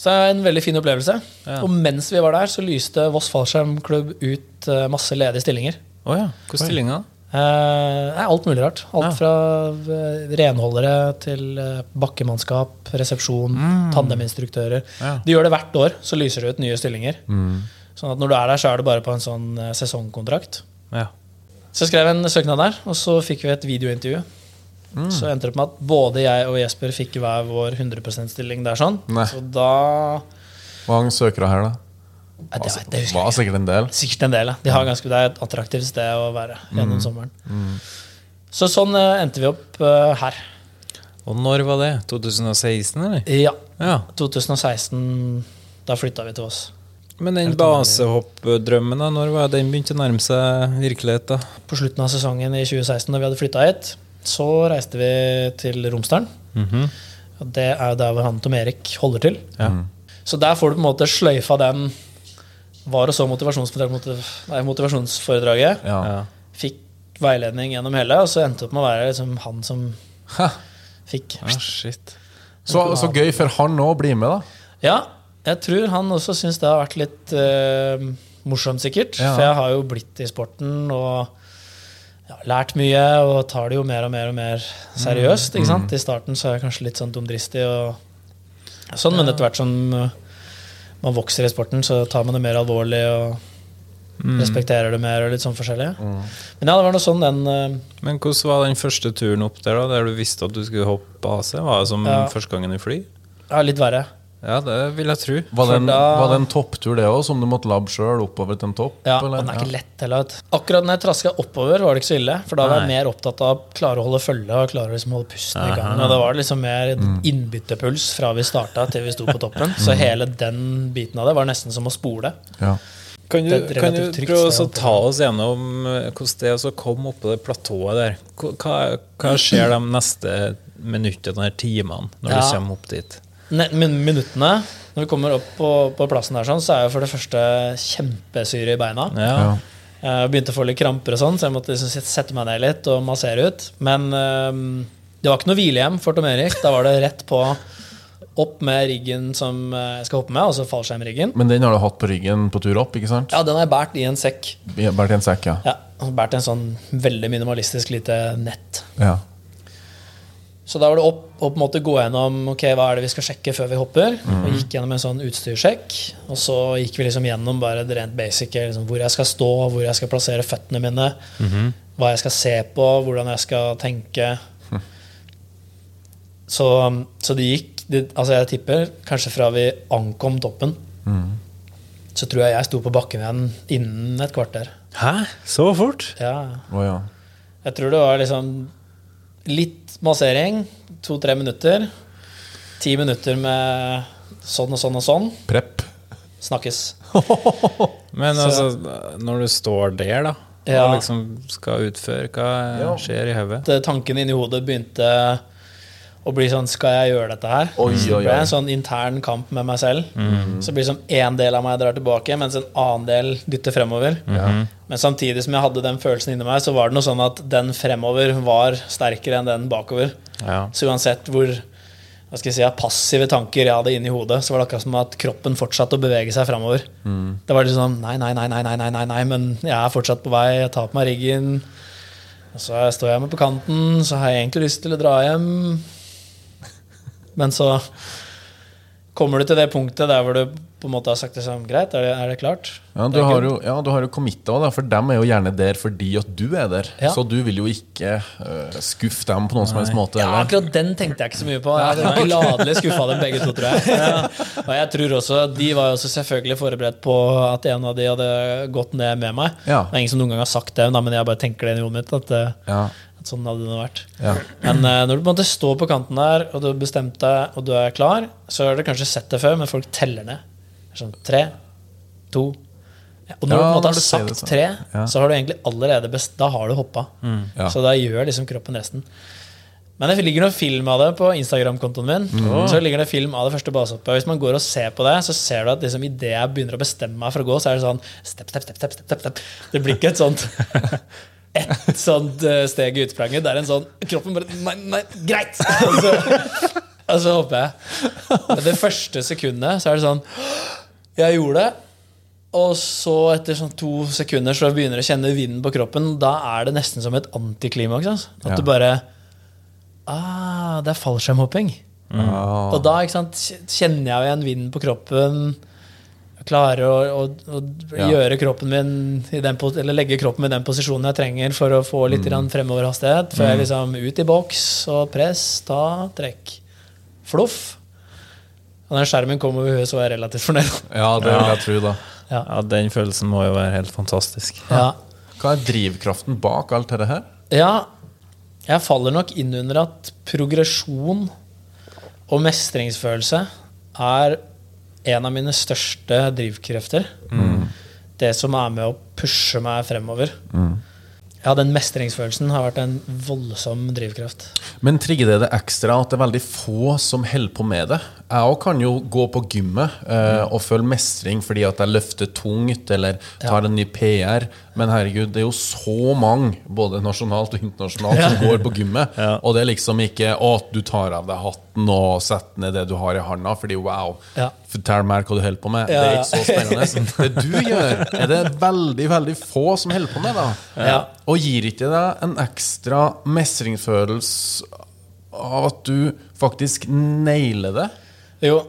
Så det er en veldig fin opplevelse. Ja. Og mens vi var der, så lyste Voss fallskjermklubb ut eh, masse ledige stillinger. Oh, ja. Hvilke stillinger? Eh, alt mulig rart. Alt Ja. fra eh, renholdere til eh, bakkemannskap, resepsjon, tandeminstruktører. Mm. Ja. De gjør det hvert år, så lyser det ut nye stillinger. Sånn at når du er der, så er det bare på en sånn sesongkontrakt. Ja. Så jeg skrev en søknad der, og så fikk vi et videointervju. Mm. Så endte det opp med at både jeg og Jesper fikk hver vår 100 %-stilling der. sånn Nei. Så da Hvor mange søkere her, da? Nei, det, det husker jeg Var ikke. sikkert en del. Sikkert en del. ja. De har ganske, det er et attraktivt sted å være Mm. gjennom sommeren. Så sånn eh, endte vi opp uh, her. Og når var det? 2016, eller? Ja. Ja. 2016, da flytta vi til oss. Men den basehoppdrømmen, når var den begynte å nærme seg virkelighet? da? På slutten av sesongen i 2016, da vi hadde flytta hit, så reiste vi til Romsdalen. Mm Og det er jo der hvor han Tom Erik holder til. Ja. Så der får du på en måte sløyfa den var og så motivasjonsforedraget. Ja. Ja. Fikk veiledning gjennom hele, og så endte det opp med å være liksom han som fikk Ah, shit. Så, så gøy for han òg å bli med, da. Ja, jeg tror han også syns det har vært litt uh, morsomt, sikkert. Ja. For jeg har jo blitt i sporten og ja, lært mye og tar det jo mer og mer og mer seriøst. ikke sant? I starten så er jeg kanskje litt sånn dumdristig og sånn, men etter hvert som eh, man vokser i sporten, så tar man det mer alvorlig og respekterer det mer og litt sånn forskjellig. Men ja, det var noe sånn den uh, Men hvordan var den første turen opp der, da, der du visste at du skulle hoppe AC? Var det som Ja. første gangen i fly? Ja, litt verre. Ja, det vil jeg tro. Var det en, da- var det en topptur, det òg, som du måtte labbe sjøl oppover til en topp? Ja, og den er ikke lett heller. Akkurat når jeg traska oppover, var det ikke så ille. For da var jeg Nei. mer opptatt av å klare å holde følge og klare å liksom holde pusten i gangen. Og det var liksom mer innbyttepuls fra vi starta til vi sto på toppen. Så hele den biten av det var nesten som å spole. Ja. Kan du, kan du prøve å ta oss gjennom eh, hvordan det er å komme oppå det platået der? Hva- Hva, hva skjer de neste minuttene eller timene når Ja. du kommer opp dit? Ne- min- Minuttene når vi kommer opp på, på plassen der, sånn, så er jeg for det første kjempesyre i beina. Ja. Ja. Jeg begynte å få litt kramper, og sånn, så jeg måtte liksom sette meg ned litt og massere ut. Men um, det var ikke noe hvilehjem for Tom Erik. Da var det rett på opp med riggen som øh, jeg skal hoppe med, altså fallskjermriggen. Men den har du hatt på ryggen på tur opp, ikke sant? Ja, den har jeg båret i en sekk. Bært i en sekk, ja. Ja, Båret en sånn veldig minimalistisk lite nett. ja. Så da var det opp å på en måte gå gjennom ok, hva er det vi skal sjekke før vi hopper. Og gikk gjennom en sånn utstyrssjekk. Og så gikk vi liksom gjennom bare det rent basic, liksom hvor jeg skal stå, hvor jeg skal plassere føttene mine, hva jeg skal se på, hvordan jeg skal tenke. Så, så det gikk det, Altså, jeg tipper kanskje fra vi ankom toppen, så tror jeg jeg sto på bakken igjen innen et kvarter. Hæ? Så fort? Ja, Oh, ja. jeg tror det var liksom litt massering, to-tre minutter. Ti minutter med sånn og sånn og sånn. Prepp. Snakkes. Men Så- altså, når du står der, da, Ja. og liksom skal utføre, hva skjer i hodet? Tankene Tanken inni hodet begynte å blir sånn Skal jeg gjøre dette her? Oi, oi, det oi, oi. en sånn intern kamp med meg selv. Så det blir som én del av meg drar tilbake, mens en annen del dytter fremover. Men samtidig som jeg hadde den følelsen inni meg, så var det noe sånn at den fremover var sterkere enn den bakover. Ja. Så uansett hvor hva skal jeg si, passive tanker jeg hadde inni hodet, så var det akkurat som at kroppen fortsatte å bevege seg framover. Det var litt sånn nei, nei, nei, nei, nei, nei, nei, nei, men jeg er fortsatt på vei, jeg tar på meg riggen. Og så står jeg med på kanten, så har jeg egentlig lyst til å dra hjem. Men så kommer du til det punktet der hvor du på en måte har sagt det sånn Greit, er det, er det klart? Ja, du har jo, ja, du har jo committa for dem er jo gjerne der fordi at du er der. Ja. Så du vil jo ikke uh, skuffe dem på noen som helst måte. Ja, akkurat den tenkte jeg ikke så mye på. Jeg hadde gladelig skuffa dem begge to, tror jeg. Og jeg tror også, De var jo også selvfølgelig forberedt på at en av de hadde gått ned med meg. Ja. Det er ingen som noen gang har sagt det, men jeg bare tenker det i hodet mitt. At, uh, Ja, sånn hadde det vært. ja. Men uh, når du på en måte står på kanten der, og du har bestemt deg, og du er klar, så har du kanskje sett det før, men folk teller ned. Sånn tre, to ja, Og når Ja, du på en måte har sagt sånn. tre, så har du egentlig allerede best, Da har du hoppa. Ja. Så da gjør liksom kroppen resten. Men det ligger noen film av det på Instagram-kontoen min. Så ligger det film av det første basehoppet. Hvis man går og ser på det, så ser du at liksom idet jeg begynner å bestemme meg for å gå, så er det sånn step, step, step, step, step, step, step. Det blir ikke et sånt ett sånt eh, steg i utspranget. Det er en sånn Kroppen bare Nei, nei, greit! Og så, og så hopper jeg. Men det første sekundet så er det sånn Jeg gjorde det. Og så etter sånn to sekunder så begynner du å kjenne vinden på kroppen. Da er det nesten som et antiklimaks. Altså. At Ja. du bare Ah, det er fallskjermhopping. Mm. Og da sant, kjenner jeg igjen vinden på kroppen. Klarer å, å, å Ja. gjøre kroppen min i den, Eller legge kroppen min i den posisjonen jeg trenger for å få litt mm. fremoverhastighet. Før jeg liksom ut i boks og press, ta, trekk. Fluff. Og den skjermen kom over huet, så var jeg relativt fornøyd. ja, det vil jeg tro, da. Ja. ja, den følelsen må jo være helt fantastisk. Ja. Hva er drivkraften bak alt dette her? ja. Jeg faller nok inn under at progresjon og mestringsfølelse er en av mine største drivkrefter. Det som er med å pushe meg fremover. Ja, den mestringsfølelsen har vært en voldsom drivkraft. Men trigger det det ekstra at det er veldig få som holder på med det? Jeg òg kan jo gå på gymmet eh, og føle mestring fordi at jeg løfter tungt eller tar en ny PR, men herregud, det er jo så mange, både nasjonalt og internasjonalt, som går på gymmet. Og det er liksom ikke å, du tar av deg hatten og setter ned det du har i handa, fordi wow, Ja. fortell meg hva du holder på med. Det er ikke så spennende. Det du gjør, er det veldig, veldig få som holder på med, da. Ja. Og gir ikke deg en ekstra mestringsfølelse av at du faktisk nailer det? Jo,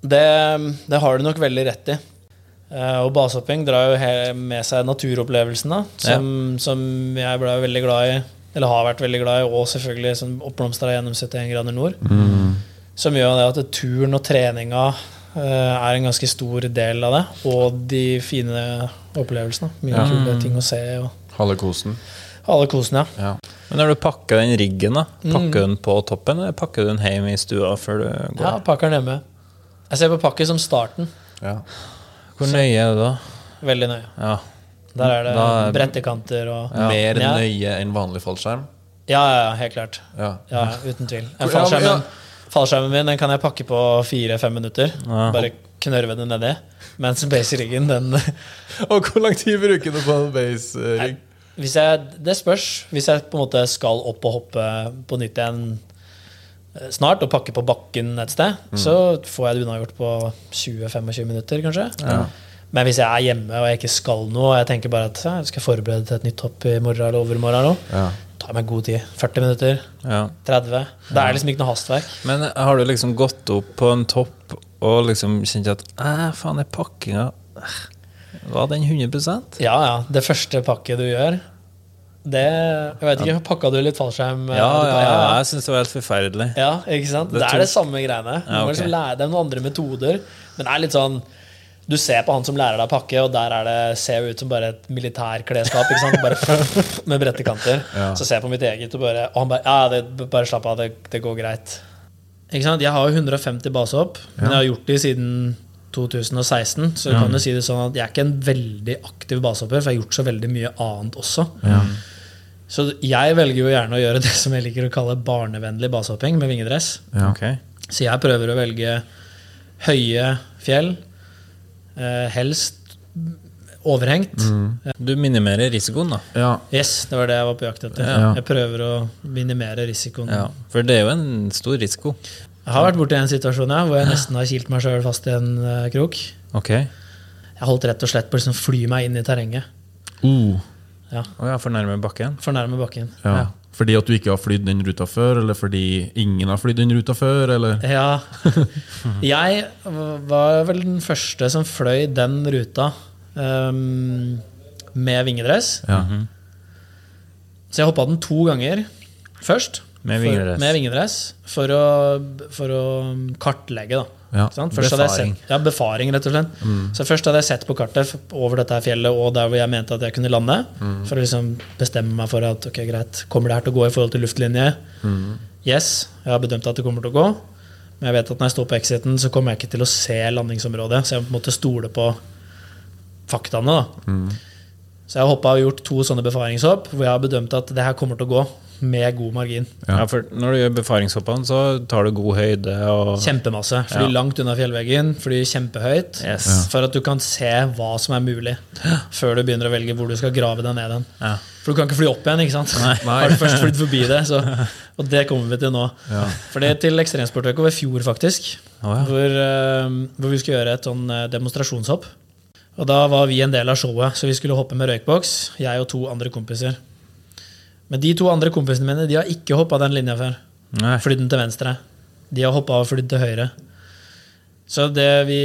det, det har du nok veldig rett i. Eh, og basehopping drar jo med seg naturopplevelsene, som, som, som jeg ble veldig glad i. Eller har vært veldig glad i, og selvfølgelig som oppblomstra gjennom 71 grader nord. Som gjør det at turen og treninga eh, er en ganske stor del av det. Og de fine opplevelsene. Mye kule ting å se. Og Halve kosen. Alle kosene, ja. Ja. Men når du pakker den riggen, da, Mm. pakker du den på toppen, eller pakker du den hjemme i stua før du går? Ja, pakker den hjemme. Jeg ser på pakket som starten. Ja. Hvor nøye er du da? Veldig nøye. Ja. Der er det Da er- brettekanter og Mer Ja. nøye enn vanlig fallskjerm? Ja, ja, ja, helt klart. Ja. Ja, uten tvil. En fallskjermen, ja. fallskjermen min den kan jeg pakke på fire-fem minutter. Ja. Bare knørve den nedi. Mens base-riggen, den Og hvor lang tid bruker du på en base-ring? Hvis jeg, Det spørs. Hvis jeg på en måte skal opp og hoppe på nytt igjen eh, snart og pakke på bakken et sted, så får jeg det unnagjort på 20-25 minutter, kanskje. Men hvis jeg er hjemme og jeg ikke skal noe, og jeg tenker bare at jeg skal forberede til et nytt hopp i morgen eller overmorgen, eller noe, Ja. tar meg god tid. 40 minutter. ja. 30. Det er liksom ikke noe hastverk. Men har du liksom gått opp på en topp og liksom kjent at Æh, faen, er pakkinga eh, Var den 100% Ja, ja. Det første pakket du gjør Det Jeg vet ikke, pakka du litt fallskjerm? eh, Ja, ja, ja, jeg syns det var helt forferdelig. Ja, ikke sant? Det Det, er det samme greiene. Du Ja, må liksom lære deg noen andre metoder. Men det er litt sånn Du ser på han som lærer deg å pakke, og der er det, ser jo ut som bare et militærklesskap. Ikke sant? Bare med brettekanter. Ja. Så ser jeg på mitt eget, og, bare, og han bare Ja, det, bare slapp av, det, det går greit. Ikke sant? Jeg har jo 150 basehopp, men jeg har gjort de siden 2016. Så ja. kan du si det sånn at jeg er ikke en veldig aktiv basehopper, for jeg har gjort så veldig mye annet også. Så jeg velger jo gjerne å gjøre det som jeg liker å kalle barnevennlig basehopping med vingedress. Ja. Okay. Så jeg prøver å velge høye fjell, eh, helst overhengt. Du minimerer risikoen, da. Ja. Yes, det var det jeg var på jakt etter. Ja. Jeg prøver å minimere risikoen. Ja. For det er jo en stor risiko. Jeg har vært borti en situasjon ja, hvor jeg nesten har kilt meg sjøl fast i en uh, krok. Ok. Jeg holdt rett og slett på å liksom fly meg inn i terrenget. Uh. Ja, Oh, ja, for nærme bakken? For nærme bakken. ja. Fordi at du ikke har flydd den ruta før, eller fordi ingen har flydd den ruta før, eller? Ja. Jeg var vel den første som fløy den ruta um, med vingedress. Ja. Så jeg hoppa den to ganger først. Med for- vingedress. med vingedress for, å, for å kartlegge, da. Ja. Befaring. sett, ja, befaring, rett og slett. Så først hadde jeg sett på kartet over dette her fjellet og der hvor jeg mente at jeg kunne lande. For å liksom bestemme meg for at ok, greit, kommer det her til å gå i forhold til luftlinje? Yes, jeg har bedømt at det kommer til å gå. Men jeg vet at når jeg står på exiten, så kommer jeg ikke til å se landingsområdet. Så jeg må på en måte stole på faktaene. da. Så jeg har hoppa og gjort to sånne befaringshopp hvor jeg har bedømt at det her kommer til å gå med god margin. Ja. for når du gjør befaringshoppene, så tar du god høyde og Kjempemasse. Fly Ja. langt unna fjellveggen, fly kjempehøyt. Yes. For at du kan se hva som er mulig, før du begynner å velge hvor du skal grave deg ned. Ja. For du kan ikke fly opp igjen, ikke sant? Nei. Har du først flydd forbi det, så, og det kommer vi til nå. Ja. For det er til Ekstremsportveka ved fjor, faktisk. Oh, ja. hvor, uh, hvor vi skulle gjøre et sånn eh, demonstrasjonshopp. Og da var vi en del av showet, så vi skulle hoppe med røykboks, jeg og to andre kompiser. Men de to andre kompisene mine de har ikke hoppa den linja før. Nei. Flydd den til venstre. De har hoppa og flydd til høyre. Så det vi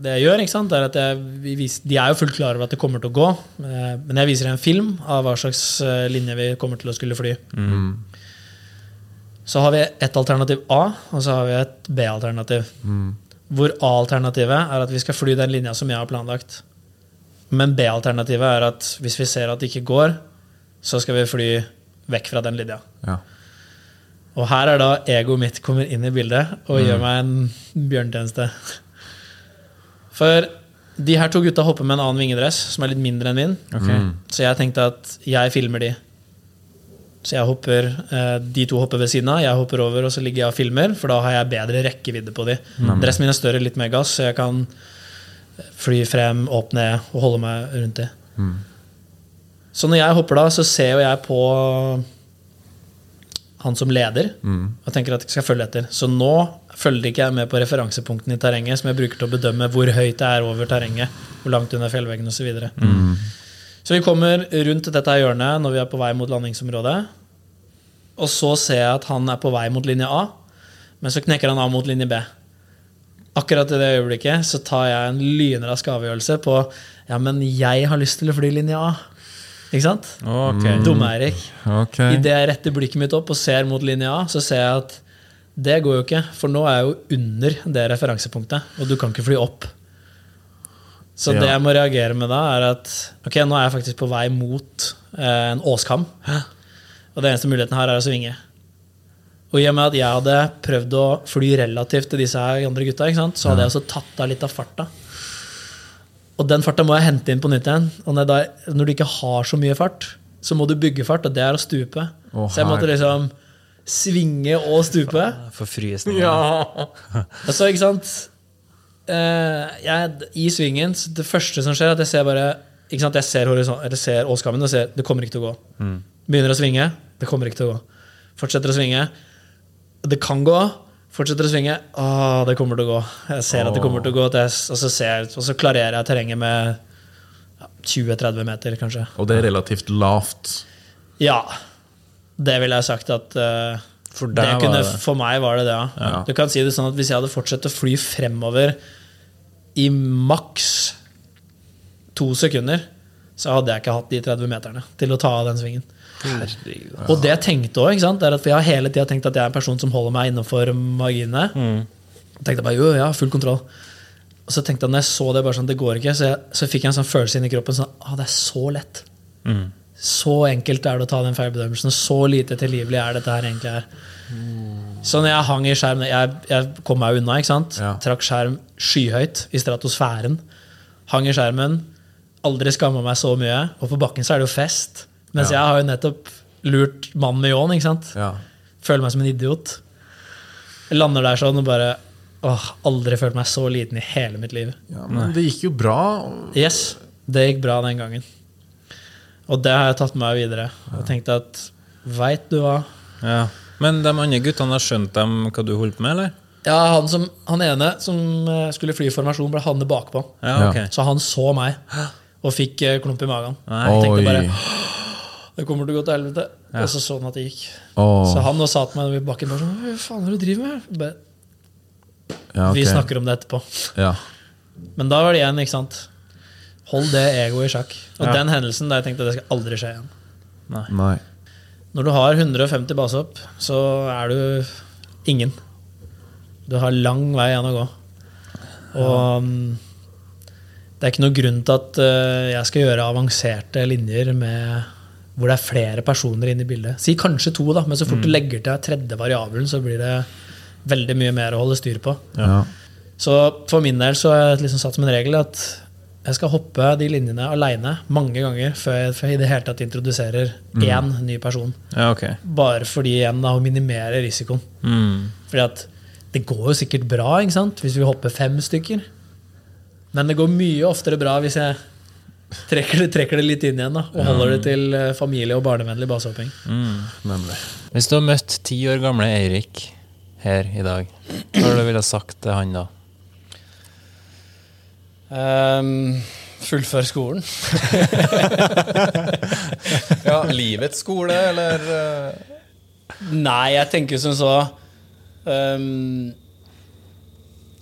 det jeg gjør, ikke sant, er at jeg, vi vis, De er jo fullt klar over at det kommer til å gå, eh, men jeg viser en film av hva slags eh, linje vi kommer til å skulle fly. Så har vi et alternativ A, og så har vi et B-alternativ. Hvor A-alternativet er at vi skal fly den linja som jeg har planlagt. Men B-alternativet er at hvis vi ser at det ikke går, så skal vi fly vekk fra den linja. Ja. Og her er da egoet mitt kommer inn i bildet og gjør meg en bjørnetjeneste. For de her to gutta hopper med en annen vingedress som er litt mindre enn min. Så jeg tenkte at jeg filmer de. Så jeg hopper, eh, de to hopper ved siden av, jeg hopper over, og så ligger jeg og filmer, for da har jeg bedre rekkevidde på de. Dressen min er større, litt mer gass, så jeg kan fly frem, opp ned og holde meg rundt de. Så når jeg hopper da, så ser jo jeg på han som leder, og tenker at jeg skal følge etter. Så nå følger ikke jeg med på referansepunktene i terrenget, som jeg bruker til å bedømme hvor høyt det er over terrenget, hvor langt under fjellveggen osv. Så, videre. så vi kommer rundt dette hjørnet når vi er på vei mot landingsområdet. Og så ser jeg at han er på vei mot linje A, men så knekker han av mot linje B. Akkurat i det øyeblikket så tar jeg en lynrask avgjørelse på ja, men jeg har lyst til å fly linje A. Ikke sant? Okay. Dumme-Eirik. Okay. Idet jeg retter blikket mitt opp og ser mot linje A, så ser jeg at det går jo ikke, for nå er jeg jo under det referansepunktet, og du kan ikke fly opp. Så Ja. det jeg må reagere med da, er at ok, nå er jeg faktisk på vei mot eh, en åskam, og det eneste muligheten her er å svinge. Og i og med at jeg hadde prøvd å fly relativt til disse her andre gutta, ikke sant, så hadde jeg også tatt av litt av farta. Og den farta må jeg hente inn på nytt igjen. Og når, da, når du ikke har så mye fart, så må du bygge fart, og det er å stupe. Oh, så jeg måtte liksom svinge og stupe. For frysninger. Ja. altså, ikke sant eh, jeg, I svingen, så det første som skjer, er at jeg ser bare ikke sant, Jeg ser, eller ser åskammen og ser det kommer ikke til å gå. Begynner å svinge, det kommer ikke til å gå. Fortsetter å svinge. Det kan gå. Fortsetter å svinge. Å, det kommer til å gå. Jeg ser at det kommer til å gå. jeg- Og så, ser, og så klarerer jeg terrenget med ja, 20-30 meter, kanskje. Og det er relativt lavt. Ja. Det ville jeg sagt at uh, For det kunne, det. For meg var det det, ja. Ja. Du kan si det sånn at Hvis jeg hadde fortsatt å fly fremover i maks to sekunder, så hadde jeg ikke hatt de 30 meterne til å ta av den svingen. Herregud. Og det jeg tenkte også, er at for jeg har hele tida tenkt at jeg er en person som holder meg innenfor marginene. Mm. tenkte bare, jo, ja, full kontroll. Og så tenkte jeg når jeg så det, bare sånn, det går ikke, så, jeg, så fikk jeg en sånn følelse inni kroppen sånn, ah, det er så lett. Så enkelt er det å ta den feilbedømmelsen. Så lite tilgivelig er dette her egentlig her. Så når jeg hang i skjerm Jeg, jeg kom meg unna, ikke sant? Ja. Trakk skjerm skyhøyt i stratosfæren. Hang i skjermen. Aldri skamma meg så mye. Og på bakken så er det jo fest. Mens jeg har jo nettopp lurt mannen med ljåen, ikke sant? Føler meg som en idiot. Jeg lander der sånn og bare åh, Aldri følt meg så liten i hele mitt liv. ja. Men det gikk jo bra. Yes, det gikk bra den gangen. Og det har jeg tatt med meg videre. Og tenkt at veit du hva? Ja. Men de andre guttene har skjønt dem hva du holdt på med, eller? Ja, han, som, han ene som eh, skulle fly i formasjon, ble havnet bakpå. Ja, okay. Så han så meg og fikk eh, klump i magen. Nei. Og tenkte bare det kommer til å gå til helvete. Og så så han at det gikk. Oh. Så han og sa til meg i bakken bare sånn Hva faen er det du driver med? Bare, Ja, okay. Vi snakker om det etterpå. Ja. Men da var det igjen, ikke sant. Hold det egoet i sjakk. Og Ja. den hendelsen der jeg tenkte det skal aldri skje igjen. Nei. Når du har 150 basehopp, så er du ingen. Du har lang vei igjen å gå. Og mm, det er ikke noe grunn til at eh, jeg skal gjøre avanserte linjer med hvor det er flere personer inne i bildet. Si kanskje to, da, men så fort du legger til tredje variabelen, så blir det veldig mye mer å holde styr på. Ja. Så for min del så har jeg liksom satt som en regel at jeg skal hoppe de linjene aleine mange ganger før jeg, før jeg i det hele tatt introduserer én ny person. Ja, okay. Bare fordi igjen da, å minimere risikoen. Mm. Fordi at det går jo sikkert bra ikke sant? hvis vi hopper fem stykker. Men det går mye oftere bra hvis jeg trekker det, trekker det litt inn igjen da, og holder det til eh, familie- og barnevennlig basehopping. Mm, Hvis du har møtt ti år gamle Eirik her i dag, hva ville du ha sagt til han da? Um, fullfør skolen. Ja, livets skole, eller eh, Nei, jeg tenker som så ehm,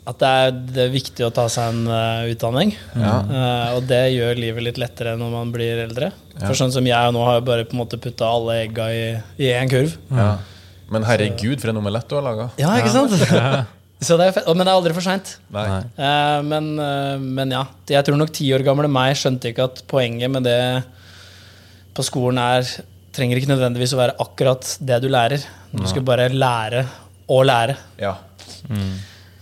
At det er, det er viktig å ta seg en uh, utdanning. Ja. Uh, og det gjør livet litt lettere når man blir eldre. Ja. For sånn som jeg nå har bare på en måte putta alle egga i, i én kurv. ja. Men herregud, for en omelett du har laga. Ja, ikke sant? så det er fett. Men det er aldri for seint. Nei. Eh, men, men ja. Jeg tror nok ti år gamle meg skjønte ikke at poenget med det på skolen er trenger ikke nødvendigvis å være akkurat det du lærer. Du skal bare lære å lære. Ja.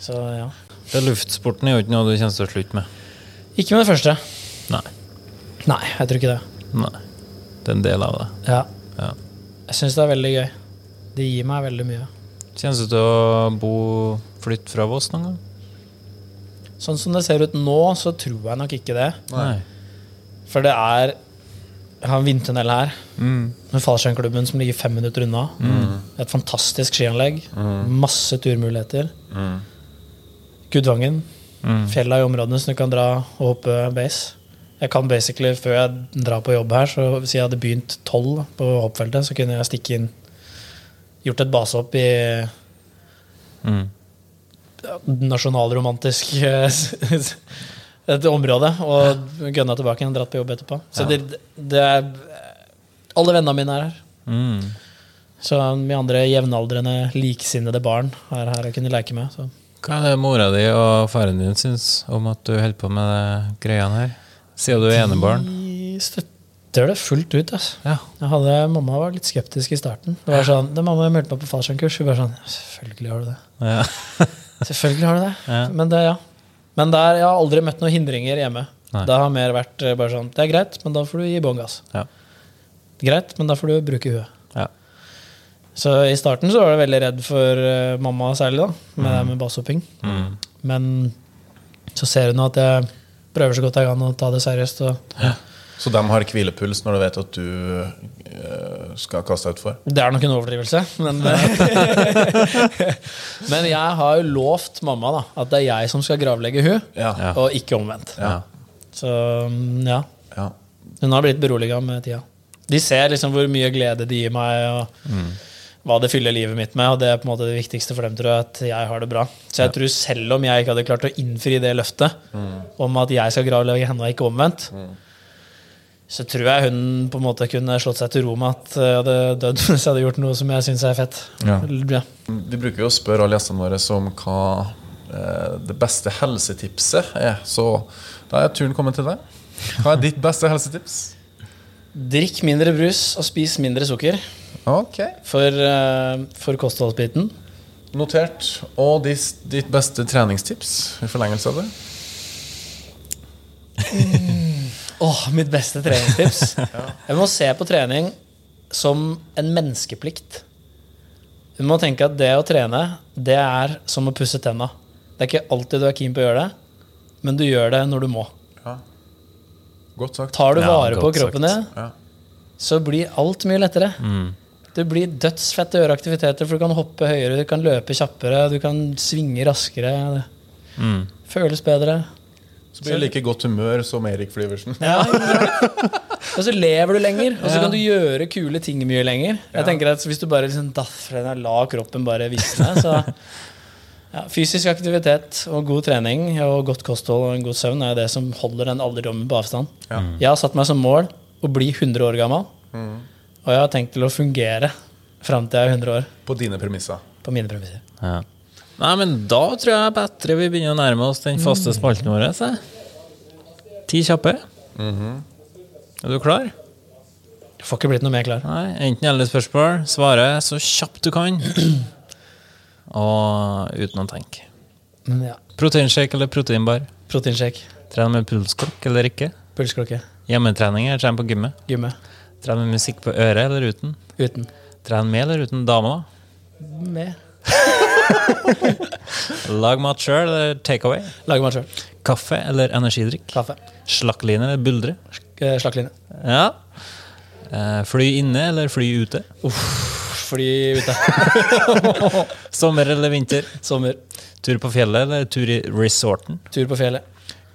Så ja. Det Luftsporten er jo ikke noe du kommer til å slutte med. Ikke med det første. Nei. Nei, jeg tror ikke det. Nei. Det er en del av det. Ja. Ja. Jeg syns det er veldig gøy. Det gir meg veldig mye. Kjennes du til å bo flytte fra Voss noen gang? Sånn som det ser ut nå, så tror jeg nok ikke det. Nei. For det er Jeg har en vindtunnel her. Mm. Med fallskjermklubben som ligger fem minutter unna. Et fantastisk skianlegg. Masse turmuligheter. Gudvangen. Mm. Fjella i områdene som du kan dra og hoppe base. Jeg kan basically, Før jeg drar på jobb her, så hvis jeg hadde begynt tolv på hoppfeltet, så kunne jeg stikke inn Gjort et basehopp i Mm. nasjonalromantisk et område og gønna tilbake igjen og dratt på jobb etterpå. Så det, det er Alle vennene mine er her. Mm. Så mye andre jevnaldrende, liksinnede barn er her å kunne leke med. Så. Hva er det mora di og faren din syns om at du holder på med de greiene her? Siden du er enebarn? De støtter det fullt ut. Altså. Ja. Jeg hadde, mamma var litt skeptisk i starten. Det var sånn, det mamma meldte meg på fallskjermkurs, hun var sånn Selvfølgelig har du det. ja. Selvfølgelig har du det. Ja. Men det, ja. Men der, jeg har aldri møtt noen hindringer hjemme. Nei. Det har mer vært eh, bare sånn Det er greit, men da får du gi bånn gass. Ja. Greit, men da får du bruke huet. Ja. Så i starten så var jeg veldig redd for eh, mamma særlig, da, med det med basshopping. Mm. Men så ser hun at jeg prøver så godt jeg kan å ta det seriøst. Og Så de har hvilepuls når de vet at du eh, skal kaste deg utfor? det er nok en overdrivelse, men Men jeg har jo lovt mamma da at det er jeg som skal gravlegge hun Ja. Ja. og ikke omvendt. Ja. Så mm, ja. ja. Hun har blitt beroliga med tida. De ser liksom hvor mye glede de gir meg, og hva det fyller livet mitt med. Og det er på en måte det viktigste for dem, tror jeg, at jeg har det bra. Så jeg tror selv om jeg ikke hadde klart å innfri det løftet om at jeg skal gravlegge henne og ikke omvendt, så tror jeg hun på en måte kunne slått seg til ro med at jeg hadde dødd hvis jeg hadde gjort noe som jeg syns er fett. Ja. Ja. Vi bruker jo å spørre alle gjestene våre om hva eh, det beste helsetipset er. Så da er turen kommet til deg. Hva er ditt beste helsetips? Drikk mindre brus og spis mindre sukker Ok. for, uh, for kostholdsbiten. Notert. Og dis, ditt beste treningstips i forlengelse av det? Åh, mitt beste treningstips. Jeg må se på trening som en menneskeplikt. Du må tenke at det å trene, det er som å pusse tenna. Det er ikke alltid du er keen på å gjøre det, men du gjør det når du må. Godt sagt. Tar du Ja, vare på godt kroppen sagt. din, Ja. så blir alt mye lettere. Mm. Det blir dødsfett å gjøre aktiviteter, for du kan hoppe høyere, du kan løpe kjappere, du kan svinge raskere. Det Mm. føles bedre. Så blir du like godt humør som Erik Flyversen. Ja. Og så lever du lenger, og så kan du gjøre kule ting mye lenger. Jeg tenker at Hvis du bare liksom daffer den og la kroppen bare visne, så ja, Fysisk aktivitet og god trening og godt kosthold og en god søvn er det som holder den alderdommen på avstand. Ja. Jeg har satt meg som mål å bli 100 år gammel, og jeg har tenkt til å fungere fram til jeg er 100 år. På dine premisser. På mine premisser. Ja. Nei, men da tror jeg bedre vi begynner å nærme oss den faste spalten vår. Så. Ti kjappe. Er du klar? Jeg får ikke blitt noe mer klar. Nei, Enten eller spørsmål. Svare så kjapt du kan. Og uten å tenke. Men ja, Proteinshake eller proteinbar? Proteinshake, Trene med pulsklokk eller ikke? pulsklokke, Hjemmetrening eller trene på gymmet? gymme. Trene med musikk på øret eller uten? Uten. Trene med eller uten dame? da? Med. Lag mat sjøl eller takeaway? Lager mat sjøl. Kaffe eller energidrikk? Kaffe. Slakkline eller buldre? Eh, Slakkline. Ja. Eh, fly inne eller fly ute? Fly ute. Sommer eller vinter? Sommer. Tur på fjellet eller tur i resorten? Tur på fjellet.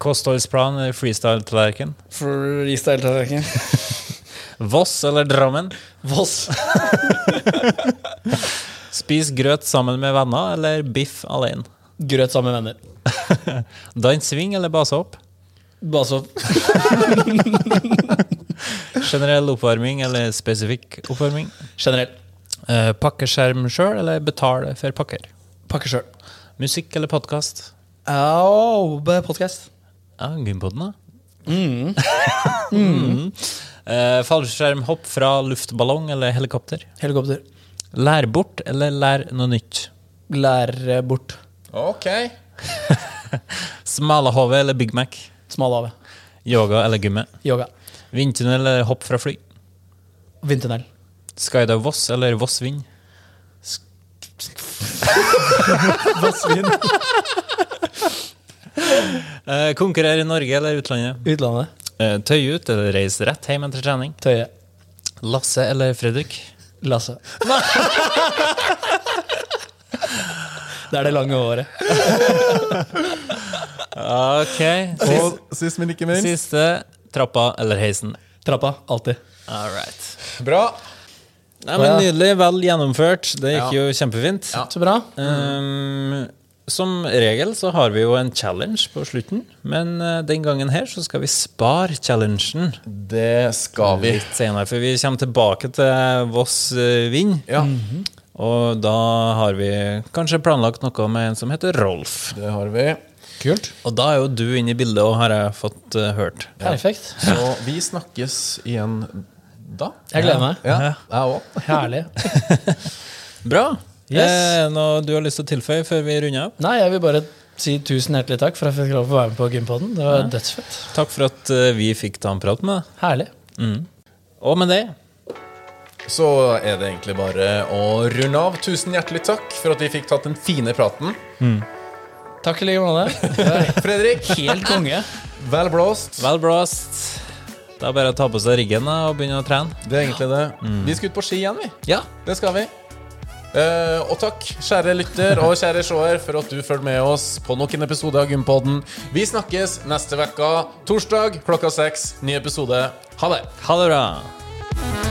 Kostholdsplan eller freestyle-tallerken? Freestyle-tallerken. Voss eller Drammen? Voss. Spis grøt sammen med venner eller biff alene? Grøt sammen med venner. Dans sving eller basehopp? Basehopp. Generell oppvarming eller spesifikk oppvarming? Generelt. Eh, pakke skjerm sjøl eller betale for pakker? Pakke sjøl. Musikk eller podkast? Oh, podkast. Ja, Gympoden, da. Mm. Mm. Eh, fallskjermhopp fra luftballong eller helikopter. Helikopter. Lær bort eller lær noe nytt. Lær eh, bort. Ok. Smalahove eller Big Mac. Smalahove. Yoga eller gymmet? Yoga. Vindtunnel eller hopp fra fly. Vindtunnel. Skydive Voss eller Voss Vind. Vassvin. Eh, konkurrere i Norge eller utlandet. Utlandet. Eh, tøye ut eller reise rett hjem etter trening. Tøye. Lasse eller Fredrik. Lasse. det er det lange året. Ok. Og sist, men ikke minst Siste trappa eller heisen. Trappa. Alltid. All right. Bra. Nei, men Nydelig. Vel gjennomført. Det gikk Ja. jo kjempefint. Ja. Så bra. Um, som regel så har vi jo en challenge på slutten, men eh, den gangen her så skal vi spare challengen Det skal vi. litt senere. For vi kommer tilbake til Voss eh, Vind, Ja, og da har vi kanskje planlagt noe med en som heter Rolf. det har vi. Kult. Og da er jo du inne i bildet og har jeg fått uh, hørt. Perfekt. Så vi snakkes igjen da. Jeg gleder meg. Ja, jeg òg. Herlig. Bra. Yes. Eh, noe du har lyst til å tilføye før vi runder av? Nei, jeg vil bare si tusen hjertelig takk for at jeg fikk lov å være med på Gympoden. Det var dødsfett. Takk for at eh, vi fikk ta en prat med deg. Herlig. Og med det Så er det egentlig bare å runde av. Tusen hjertelig takk for at vi fikk tatt den fine praten. Takk i like måte. Fredrik, Helt konge. vel blåst. vel blåst. Det er bare å ta på seg riggen da, og begynne å trene. Det er egentlig det. Vi skal ut på ski igjen, vi. Ja. Det skal vi. Uh, og takk, kjære lytter og kjære seer, for at du følger med oss på nok en episode av Gympodden. Vi snakkes neste uke, torsdag klokka seks. Ny episode. Ha det. Ha det bra.